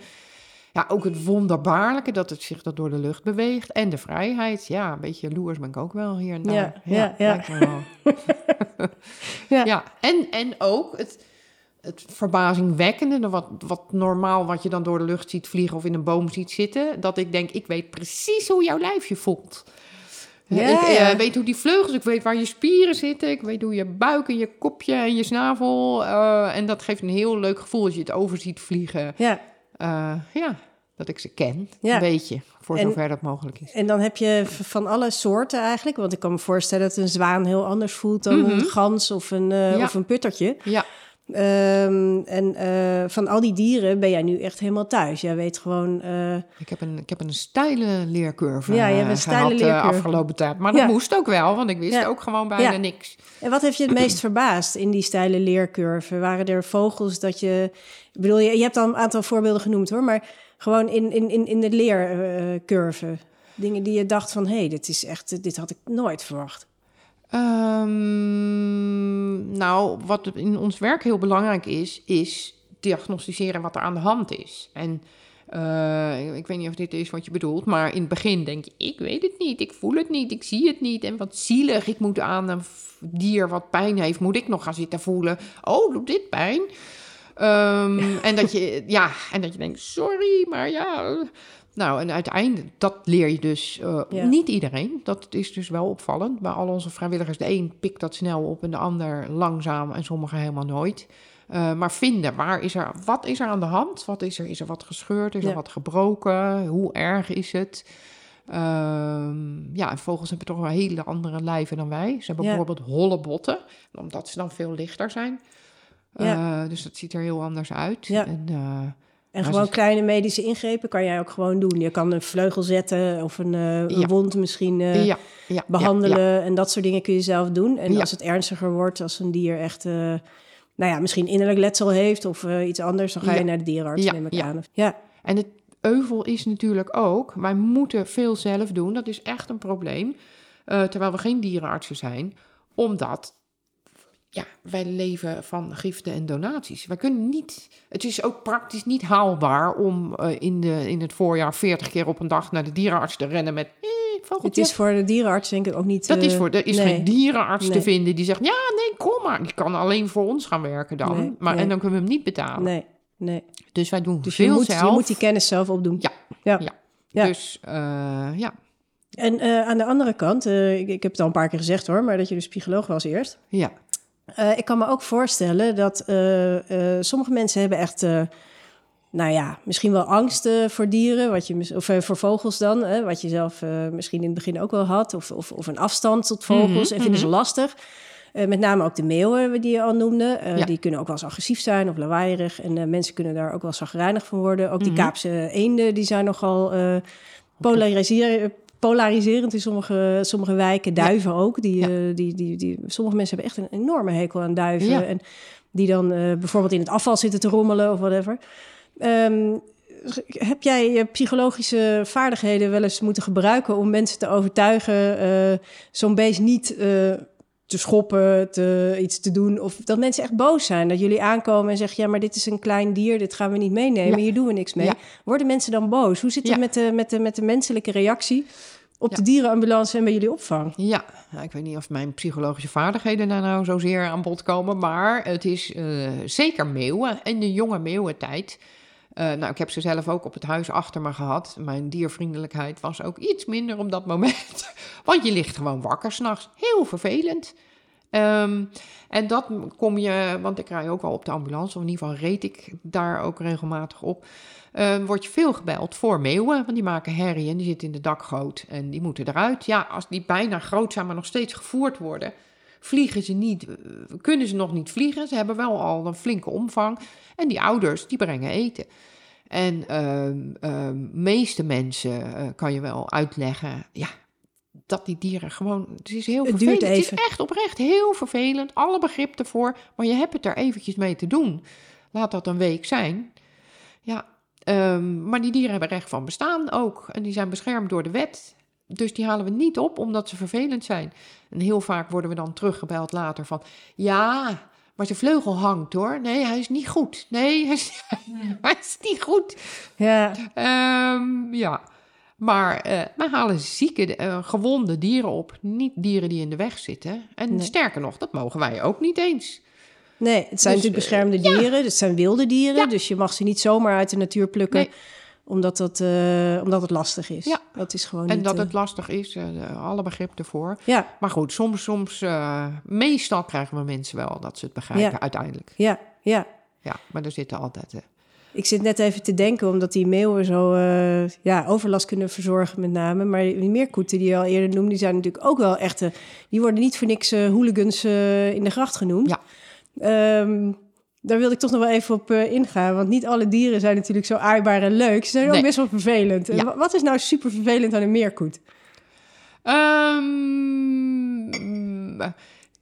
Ja, ook het wonderbaarlijke dat het zich dat door de lucht beweegt. En de vrijheid. Ja, een beetje jaloers ben ik ook wel hier en daar. Ja, ja. (laughs) (laughs) Ja. ja. En, en ook het, het verbazingwekkende, de wat, wat normaal wat je dan door de lucht ziet vliegen of in een boom ziet zitten. Dat ik denk, ik weet precies hoe jouw lijfje voelt. Ja, ik eh, weet hoe die vleugels, ik weet waar je spieren zitten, ik weet hoe je buik en je kopje en je snavel. eh, en dat geeft een heel leuk gevoel als je het over ziet vliegen. Ja, Eh, ja, dat ik ze ken, Ja. een beetje, voor En- zover dat mogelijk is. en dan heb je van alle soorten eigenlijk. Want ik kan me voorstellen dat een zwaan heel anders voelt dan Mhm. een gans of een, Ja. of een puttertje. Ja, Ehm, en eh, van al die dieren ben jij nu echt helemaal thuis. Jij weet gewoon. eh, ik heb een, ik heb een steile leercurve Ja, je hebt eh, een steile gehad, eh, leercurve. afgelopen tijd. Maar dat moest ook wel, want ik wist Ja. ook gewoon bijna Ja. niks. En wat heeft je het meest (clears throat) verbaasd in die steile leercurve? Waren er vogels dat je... Ik bedoel, je, je hebt al een aantal voorbeelden genoemd hoor, maar gewoon in, in, in, in de leercurve. Dingen die je dacht van, hé, hey, dit is echt, dit had ik nooit verwacht. Ehm, nou, wat in ons werk heel belangrijk is, is diagnosticeren wat er aan de hand is. En eh, ik weet niet of dit is wat je bedoelt, maar in het begin denk je, ik weet het niet, ik voel het niet, ik zie het niet. En wat zielig, ik moet aan een dier wat pijn heeft, moet ik nog gaan zitten voelen. Oh, doet dit pijn? Ehm, en, dat je, ja, en dat je denkt, sorry, maar ja... Nou, en uiteindelijk, dat leer je dus eh, Ja. niet iedereen. Dat is dus wel opvallend. Bij al onze vrijwilligers, de een pikt dat snel op en de ander langzaam en sommigen helemaal nooit. Eh, maar vinden, waar is er, wat is er aan de hand? Wat is er? Is er wat gescheurd? Is Ja. er wat gebroken? Hoe erg is het? Ehm, ja, en vogels hebben toch wel hele andere lijven dan wij. Ze hebben Ja. bijvoorbeeld holle botten, omdat ze dan veel lichter zijn. Ja. Eh, dus dat ziet er heel anders uit. Ja. En, En Maar gewoon kleine medische ingrepen kan jij ook gewoon doen. Je kan een vleugel zetten of een, eh, een Ja. wond misschien eh, ja, ja, behandelen. En dat soort dingen kun je zelf doen. En als het ernstiger wordt, als een dier echt... eh, nou ja, misschien innerlijk letsel heeft of iets anders... dan ga je naar de dierenarts, Ja, neem ik ja. aan. Ja, En het euvel is natuurlijk ook, wij moeten veel zelf doen. Dat is echt een probleem. terwijl we geen dierenartsen zijn. Omdat ja, wij leven van giften en donaties. Wij kunnen niet. Het is ook praktisch niet haalbaar om eh, in, de, in het voorjaar 40 keer op een dag naar de dierenarts te rennen met. Eh, het is voor de dierenarts denk ik ook niet... dat is eh, voor. Er is nee. geen dierenarts te vinden die zegt: ja, nee, kom maar. Die kan alleen voor ons gaan werken dan. Nee, maar. En dan kunnen we hem niet betalen. Nee, nee. Dus wij doen Dus je veel moet, zelf. je moet die kennis zelf opdoen. Ja, ja. ja. Ja. Dus eh, ja. En aan de andere kant, ik, ik heb het al een paar keer gezegd hoor... maar dat je dus psycholoog was eerst. Ja. Eh, ik kan me ook voorstellen dat eh, eh, sommige mensen hebben echt, nou ja, misschien wel angst voor dieren, wat je, of voor vogels dan, hè, wat je zelf misschien in het begin ook wel had, of, of, of een afstand tot vogels, Mhm, en vinden ze mhm. lastig. Met name ook de meeuwen die je al noemde. Ja. Die kunnen ook wel eens agressief zijn of lawaaierig. En mensen kunnen daar ook wel zagrijnig van worden. Ook die Mhm. Kaapse eenden, die zijn nogal polariseer- polariserend in sommige, sommige wijken. Duiven ook. Die, Ja. eh, die, die, die, sommige mensen hebben echt een enorme hekel aan duiven. Ja. En die dan eh, bijvoorbeeld in het afval zitten te rommelen of whatever. Ehm, heb jij je psychologische vaardigheden wel eens moeten gebruiken om mensen te overtuigen eh, zo'n beest niet eh, te schoppen, te, iets te doen? Of dat mensen echt boos zijn, dat jullie aankomen en zeggen: ja, maar dit is een klein dier, dit gaan we niet meenemen, Ja. hier doen we niks mee. Ja. Worden mensen dan boos? Hoe zit het Ja. met, de, met, de, met de menselijke reactie op de dierenambulance en bij jullie opvang? Ja, nou, ik weet niet of mijn psychologische vaardigheden daar nou zozeer aan bod komen, maar het is eh, zeker meeuwen en de jonge meeuwentijd. Eh, nou, ik heb ze zelf ook op het huis achter me gehad. Mijn diervriendelijkheid was ook iets minder op dat moment. Want je ligt gewoon wakker s'nachts. Heel vervelend. Ehm, en dat kom je, want ik rij ook wel op de ambulance, of in ieder geval reed ik daar ook regelmatig op. eh, word je veel gebeld voor meeuwen, want die maken herrie en die zitten in de dakgoot en die moeten eruit. Ja, als die bijna groot zijn, maar nog steeds gevoerd worden, vliegen ze niet, eh, kunnen ze nog niet vliegen. Ze hebben wel al een flinke omvang en die ouders, die brengen eten. En ehm, meeste mensen eh, kan je wel uitleggen, ja, dat die dieren gewoon, het is heel Het vervelend. duurt Het even. is echt oprecht heel vervelend, alle begrip ervoor, maar je hebt het er eventjes mee te doen. Laat dat een week zijn. Ja, ehm, maar die dieren hebben recht van bestaan ook. En die zijn beschermd door de wet. Dus die halen we niet op omdat ze vervelend zijn. En heel vaak worden we dan teruggebeld later van... Ja, maar zijn vleugel hangt hoor. Nee, hij is niet goed. Nee, hij is, (laughs) hij is niet goed. Ja, Ehm, ja, maar eh wij halen zieke, eh, gewonde dieren op. Niet dieren die in de weg zitten. En Nee. sterker nog, dat mogen wij ook niet eens. nee, het zijn Dus, natuurlijk beschermde dieren, dus het zijn wilde dieren, Ja. dus je mag ze niet zomaar uit de natuur plukken. Nee. Omdat, dat, eh, omdat het lastig is. Ja. Dat is gewoon En niet, dat eh, het lastig is, eh, alle begrip ervoor. Ja, Maar goed, soms, soms uh, meestal krijgen we mensen wel dat ze het begrijpen Ja. uiteindelijk. ja, ja. Ja, maar er zitten altijd... Ik zit net even te denken, omdat die meeuwen zo uh, ja, overlast kunnen verzorgen met name. Maar die meerkoeten die je al eerder noemde, die zijn natuurlijk ook wel echte... Die worden niet voor niks uh, hooligans in de gracht genoemd. Ja. Um, daar wilde ik toch nog wel even op ingaan. Want niet alle dieren zijn natuurlijk zo aaibaar en leuk. Ze zijn nee. ook best wel vervelend. Ja. Wat is nou super vervelend aan een meerkoet? Um,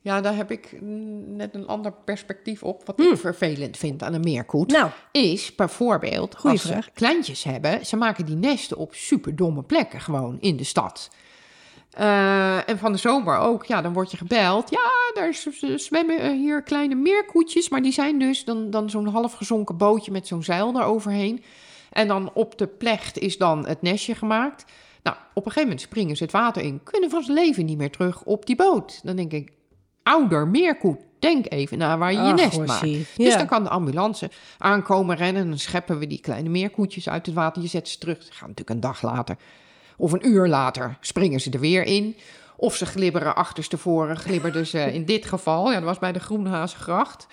ja, daar heb ik net een ander perspectief op. Wat Hmm. ik vervelend vind aan een meerkoet. Nou. Is bijvoorbeeld, Goeie als vraag. ze kleintjes hebben... ze maken die nesten op superdomme plekken gewoon in de stad. Uh, en van de zomer ook, ja, dan word je gebeld. Ja, daar zwemmen hier kleine meerkoetjes, maar die zijn dus dan, dan zo'n half gezonken bootje met zo'n zeil eroverheen. En dan op de plecht is dan het nestje gemaakt. Nou, op een gegeven moment springen ze het water in, kunnen van zijn leven niet meer terug op die boot. Dan denk ik, ouder meerkoet, denk even naar waar je je Ach, nest maakt. Dus dan kan de ambulance aankomen rennen en dan scheppen we die kleine meerkoetjes uit het water. Je zet ze terug, ze gaan natuurlijk een dag later of een uur later springen ze er weer in. Of ze glibberen achterstevoren, glibberden ze (laughs) in dit geval. Ja, dat was bij de Groenhazengracht.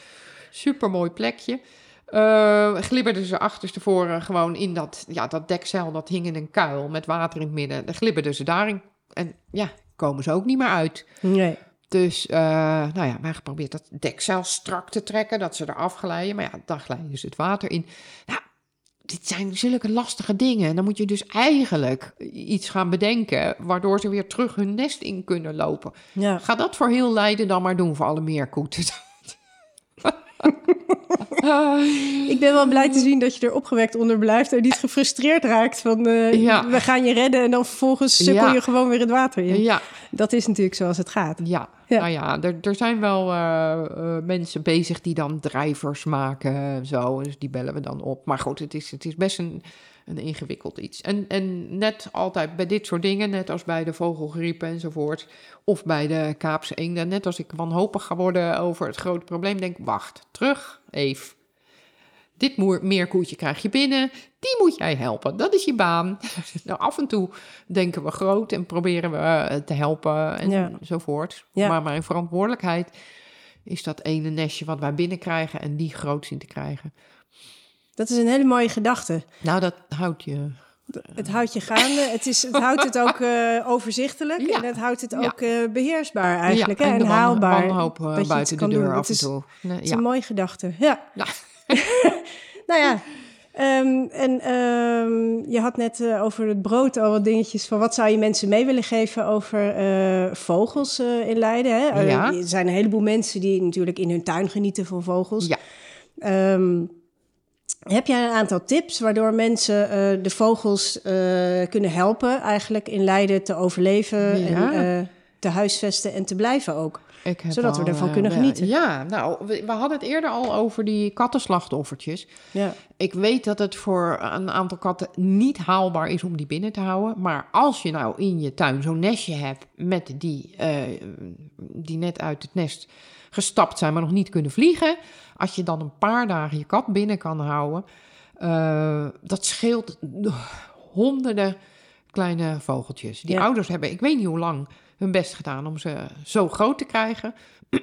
Supermooi plekje. Uh, glibberden ze achterstevoren gewoon in dat, ja, dat dekzeil. Dat hing in een kuil met water in het midden. Dan glibberden ze daarin. En ja, komen ze ook niet meer uit. Nee. Dus, uh, nou ja, wij geprobeerd dat dekzeil strak te trekken. Dat ze eraf glijden. Maar ja, dan glijden ze het water in. Nou, dit zijn zulke lastige dingen. En dan moet je dus eigenlijk iets gaan bedenken... waardoor ze weer terug hun nest in kunnen lopen. Ja. Ga dat voor heel Leiden dan maar doen voor alle meerkoeten. (laughs) (laughs) Ik ben wel blij te zien dat je er opgewekt onder blijft en niet gefrustreerd raakt van eh, Ja. we gaan je redden en dan vervolgens sukkel Ja. je gewoon weer het water in. ja, Dat is natuurlijk zoals het gaat. ja. Ja. nou ja, er, er zijn wel eh, eh, mensen bezig die dan drijvers maken en zo. Dus die bellen we dan op. Maar goed, het is, het is best een, een ingewikkeld iets. En, en net altijd bij dit soort dingen, net als bij de vogelgriepen enzovoort... of bij de Kaapse eenden, net als ik wanhopig ga worden over het grote probleem... denk wacht, terug, even. Dit meerkoetje krijg je binnen, die moet jij helpen. Dat is je baan. (laughs) nou, af en toe denken we groot en proberen we eh, te helpen en Ja. enzovoort. Ja. Maar mijn verantwoordelijkheid is dat ene nestje wat wij binnenkrijgen en die groot zien te krijgen. Dat is een hele mooie gedachte. Nou, dat houdt je. Het houdt je gaande. Het, is, het houdt het ook eh, overzichtelijk. Ja. En het houdt het Ja. ook eh, beheersbaar eigenlijk. ja, hè, en wan- haalbaar. wanhoop eh, dat iets buiten de deur doen. af Het en is, toe. Nee, Het is ja. een mooie gedachte. Ja. Ja. (laughs) nou ja. ehm, en ehm, je had net eh, over het brood al wat dingetjes van wat zou je mensen mee willen geven over eh, vogels eh, in Leiden. Hè? Eh, Ja. er zijn een heleboel mensen die natuurlijk in hun tuin genieten van vogels. Ja. Ehm, heb jij een aantal tips waardoor mensen eh, de vogels eh, kunnen helpen eigenlijk in Leiden te overleven Ja. en eh, te huisvesten en te blijven ook? Zodat we ervan kunnen genieten. Ja, nou, we, we hadden het eerder al over die kattenslachtoffertjes. Ja, Ik weet dat het voor een aantal katten niet haalbaar is om die binnen te houden. Maar als je nou in je tuin zo'n nestje hebt met die, die net uit het nest gestapt zijn, maar nog niet kunnen vliegen. Als je dan een paar dagen je kat binnen kan houden, eh, dat scheelt honderden kleine vogeltjes. Die Ja. ouders hebben, ik weet niet hoe lang, hun best gedaan om ze zo groot te krijgen. (clears throat)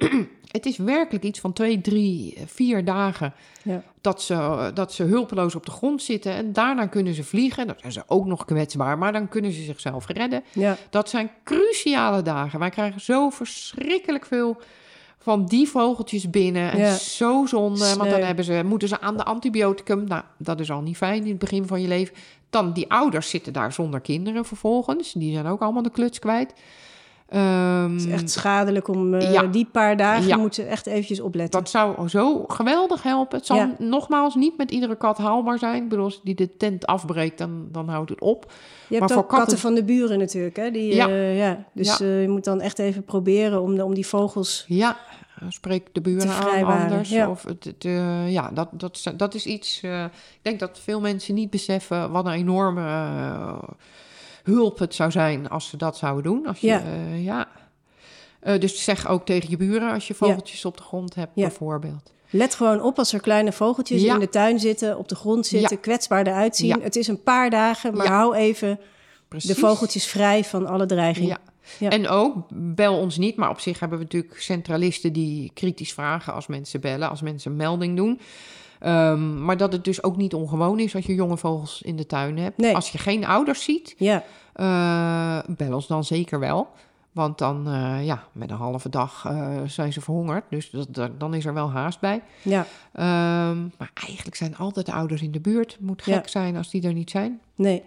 het is werkelijk iets van twee, drie, vier dagen ja. dat ze, dat ze hulpeloos op de grond zitten. En daarna kunnen ze vliegen. Dan zijn ze ook nog kwetsbaar, maar dan kunnen ze zichzelf redden. ja. Dat zijn cruciale dagen. Wij krijgen zo verschrikkelijk veel van die vogeltjes binnen. En Ja. zo zonde, want dan hebben ze, moeten ze aan de antibioticum. Nou, dat is al niet fijn in het begin van je leven. Dan die ouders zitten daar zonder kinderen vervolgens. Die zijn ook allemaal de kluts kwijt. Ehm, Het is echt schadelijk om eh, Ja. die paar dagen Ja. moeten ze echt eventjes opletten. Dat zou zo geweldig helpen. Het zal Ja. nogmaals niet met iedere kat haalbaar zijn. Ik bedoel, als die de tent afbreekt, dan, dan houdt het op. je hebt maar ook voor katten... katten- van de buren natuurlijk, hè? Die, Ja. ja. Dus eh, je moet dan echt even proberen om, de, om die vogels... Ja, spreek de buren aan anders. ja. Of het, het, eh, ja, dat, dat, dat is iets... eh, ik denk dat veel mensen niet beseffen wat een enorme eh, hulp het zou zijn als ze dat zouden doen. Als je, Ja. eh, ja. Eh, dus zeg ook tegen je buren als je vogeltjes op de grond hebt, Ja. bijvoorbeeld. Let gewoon op als er kleine vogeltjes in de tuin zitten, op de grond zitten, kwetsbaar eruit zien. Het is een paar dagen, maar hou even Precies. de vogeltjes vrij van alle dreiging. Ja. Ja. En ook, bel ons niet, maar op zich hebben we natuurlijk centralisten die kritisch vragen als mensen bellen, als mensen een melding doen. Ehm, maar dat het dus ook niet ongewoon is als je jonge vogels in de tuin hebt. Nee. Als je geen ouders ziet, Ja, eh, bel ons dan zeker wel. Want dan, eh, ja, met een halve dag eh, zijn ze verhongerd. Dus dat, dat- dan is er wel haast bij. ja, Ehm, maar eigenlijk zijn altijd de ouders in de buurt. Moet gek Ja. zijn als die er niet zijn. nee.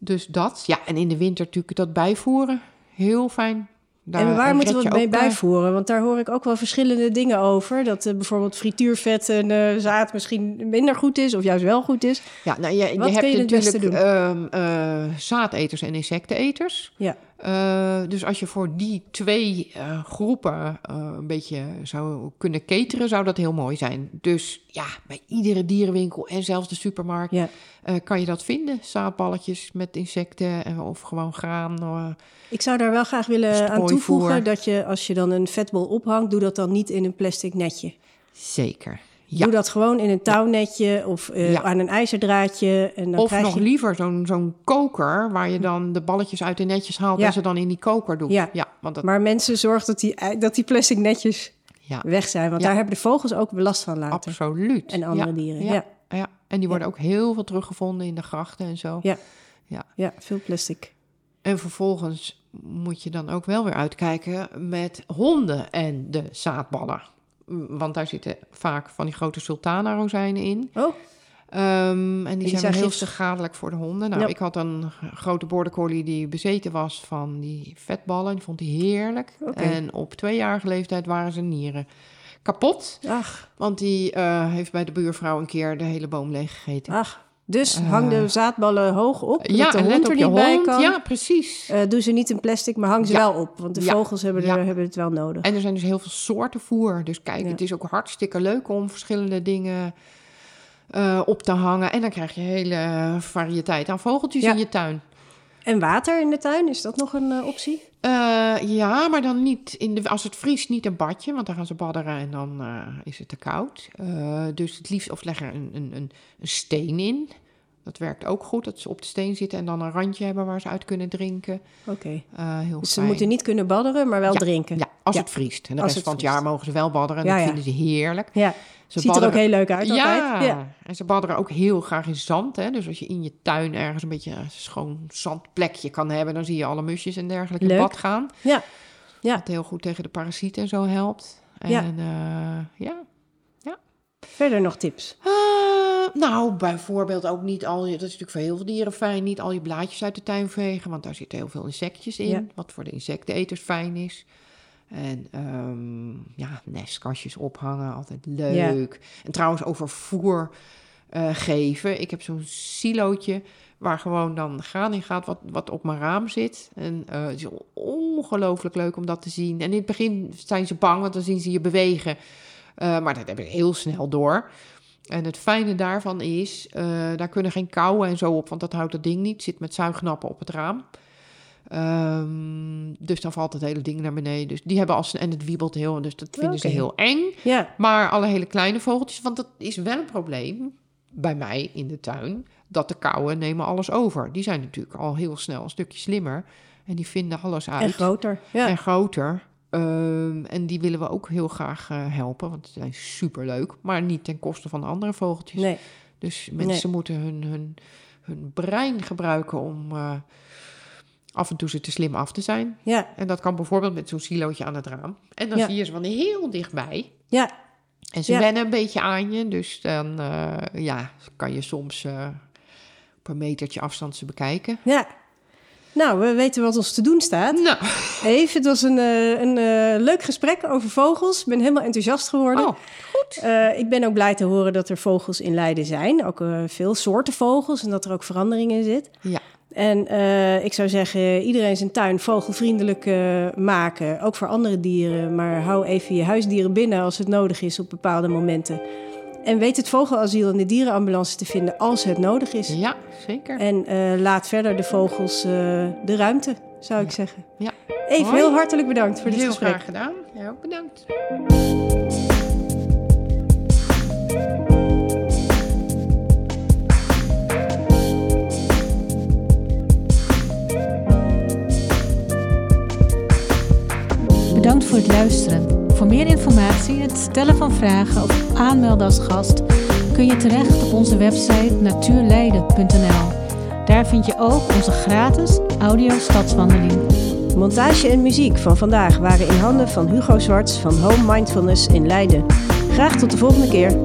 Dus dat. Ja, en in de winter natuurlijk dat bijvoeren. Heel fijn. Daar en waar moeten we het mee eh, bijvoeren? Want daar hoor ik ook wel verschillende dingen over. Dat eh, bijvoorbeeld frituurvet en eh, zaad misschien minder goed is of juist wel goed is. Ja, nou, je, je hebt kun je het beste natuurlijk doen? eh, zaadeters en insecteneters. Ja, Eh, dus als je voor die twee eh, groepen eh, een beetje zou kunnen cateren, zou dat heel mooi zijn. Dus ja, bij iedere dierenwinkel en zelfs de supermarkt ja. kan je dat vinden. Zaadballetjes met insecten of gewoon graan. Ik zou daar wel graag willen aan toevoegen dat je als je dan een vetbol ophangt, doe dat dan niet in een plastic netje. zeker. Ja. Doe dat gewoon in een touwnetje of eh, Ja. aan een ijzerdraadje. En dan Of krijg nog je... liever zo'n zo'n koker waar je dan de balletjes uit de netjes haalt Ja. en ze dan in die koker doet. Ja. want dat, Maar mensen, zorg dat die, dat die plastic netjes ja, weg zijn. Want daar hebben de vogels ook last van later. absoluut. En andere dieren. Ja. ja. en die worden ook heel veel teruggevonden in de grachten en zo. Ja. Ja. ja, veel plastic. En vervolgens moet je dan ook wel weer uitkijken met honden en de zaadballen. Want daar zitten vaak van die grote sultana-rozijnen in. Oh, Ehm, en die, die zijn, heel schadelijk voor de honden. Nou, Ja. ik had een grote border collie die bezeten was van die vetballen. Die vond hij heerlijk. En op tweejarige leeftijd waren zijn nieren kapot. Ach, Want die eh, heeft bij de buurvrouw een keer de hele boom leeg gegeten. ach. Dus Eh. hang de zaadballen hoog op, ja, de hond er op je niet bij kan. Ja, precies. Eh, doe ze niet in plastic, maar hang ze Ja. wel op. Want de Ja. vogels hebben, er, Ja. hebben het wel nodig. En er zijn dus heel veel soorten voer. Dus kijk, het is ook hartstikke leuk om verschillende dingen eh, op te hangen. En dan krijg je hele variëteit aan vogeltjes in je tuin. En water in de tuin, is dat nog een optie? Eh, ja, maar dan niet in de, als het vriest niet een badje, want dan gaan ze badderen en dan eh, is het te koud. Eh, dus het liefst of leg er een, een, een, een steen in. Dat werkt ook goed, dat ze op de steen zitten en dan een randje hebben waar ze uit kunnen drinken. Oké. Eh, heel Dus ze fijn. moeten niet kunnen badderen, maar wel Ja, drinken. Ja, als Ja. het vriest. En de Als rest van het jaar mogen ze wel badderen en Ja, dat ja. vinden ze heerlijk. Ja. Ze Ziet er ook heel leuk uit ja. altijd. Ja. en ze badderen ook heel graag in zand. Hè? Dus als je in je tuin ergens een beetje een schoon zandplekje kan hebben, dan zie je alle musjes en dergelijke in Leuk. bad gaan. Ja. Ja. Wat heel goed tegen de parasieten en zo helpt. En Ja. eh, ja. Verder nog tips. Eh, nou, bijvoorbeeld ook niet al je, dat is natuurlijk voor heel veel dieren fijn, niet al je blaadjes uit de tuin vegen, want daar zitten heel veel insectjes in, Ja. wat voor de insecteneters fijn is. En ehm, ja, nestkastjes ophangen, altijd leuk. En trouwens, over voer eh, geven. Ik heb zo'n silootje waar gewoon dan graan in gaat wat, wat op mijn raam zit. En eh, het is ongelooflijk leuk om dat te zien. En in het begin zijn ze bang, want dan zien ze je bewegen. Eh, maar dat heb ik heel snel door. En het fijne daarvan is, eh, daar kunnen geen kauwen en zo op, want dat houdt dat ding niet. Zit met zuignappen op het raam. Ehm, dus dan valt het hele ding naar beneden. Dus die hebben als en het wiebelt heel, dus dat vinden ze heel eng. Ja. Maar alle hele kleine vogeltjes, want dat is wel een probleem bij mij in de tuin, dat de kauwen nemen alles over. Die zijn natuurlijk al heel snel een stukje slimmer en die vinden alles uit En groter. Ja. en groter. Ehm, en die willen we ook heel graag eh, helpen, want ze zijn superleuk, maar niet ten koste van de andere vogeltjes. Nee. Dus mensen moeten hun, hun, hun brein gebruiken om eh, af en toe ze te slim af te zijn. Ja. En dat kan bijvoorbeeld met zo'n silootje aan het raam. En dan Ja. zie je ze van heel dichtbij. Ja. En ze Ja. wennen een beetje aan je. Dus dan eh, ja, kan je soms op een metertje afstand ze bekijken. Ja. Nou, we weten wat ons te doen staat. Nou, Eve, het was een, eh, een eh, leuk gesprek over vogels. Ik ben helemaal enthousiast geworden. oh, goed. Eh, ik ben ook blij te horen dat er vogels in Leiden zijn. Ook veel soorten vogels en dat er ook verandering in zit. Ja. En ik zou zeggen, iedereen zijn tuin vogelvriendelijk maken. Ook voor andere dieren. Maar hou even je huisdieren binnen als het nodig is op bepaalde momenten. En weet het vogelasiel en de dierenambulance te vinden als het nodig is. Ja, zeker. En eh, laat verder de vogels eh, de ruimte, zou ik zeggen. Ja. Even Hoi. heel hartelijk bedankt voor dit Heel gesprek. graag gedaan. Ja, ook bedankt. Bedankt voor het luisteren. Voor meer informatie, het stellen van vragen of aanmelden als gast kun je terecht op onze website natuurleiden.nl. Daar vind je ook onze gratis audio stadswandeling. Montage en muziek van vandaag waren in handen van Hugo Zwarts van Home Mindfulness in Leiden. Graag tot de volgende keer.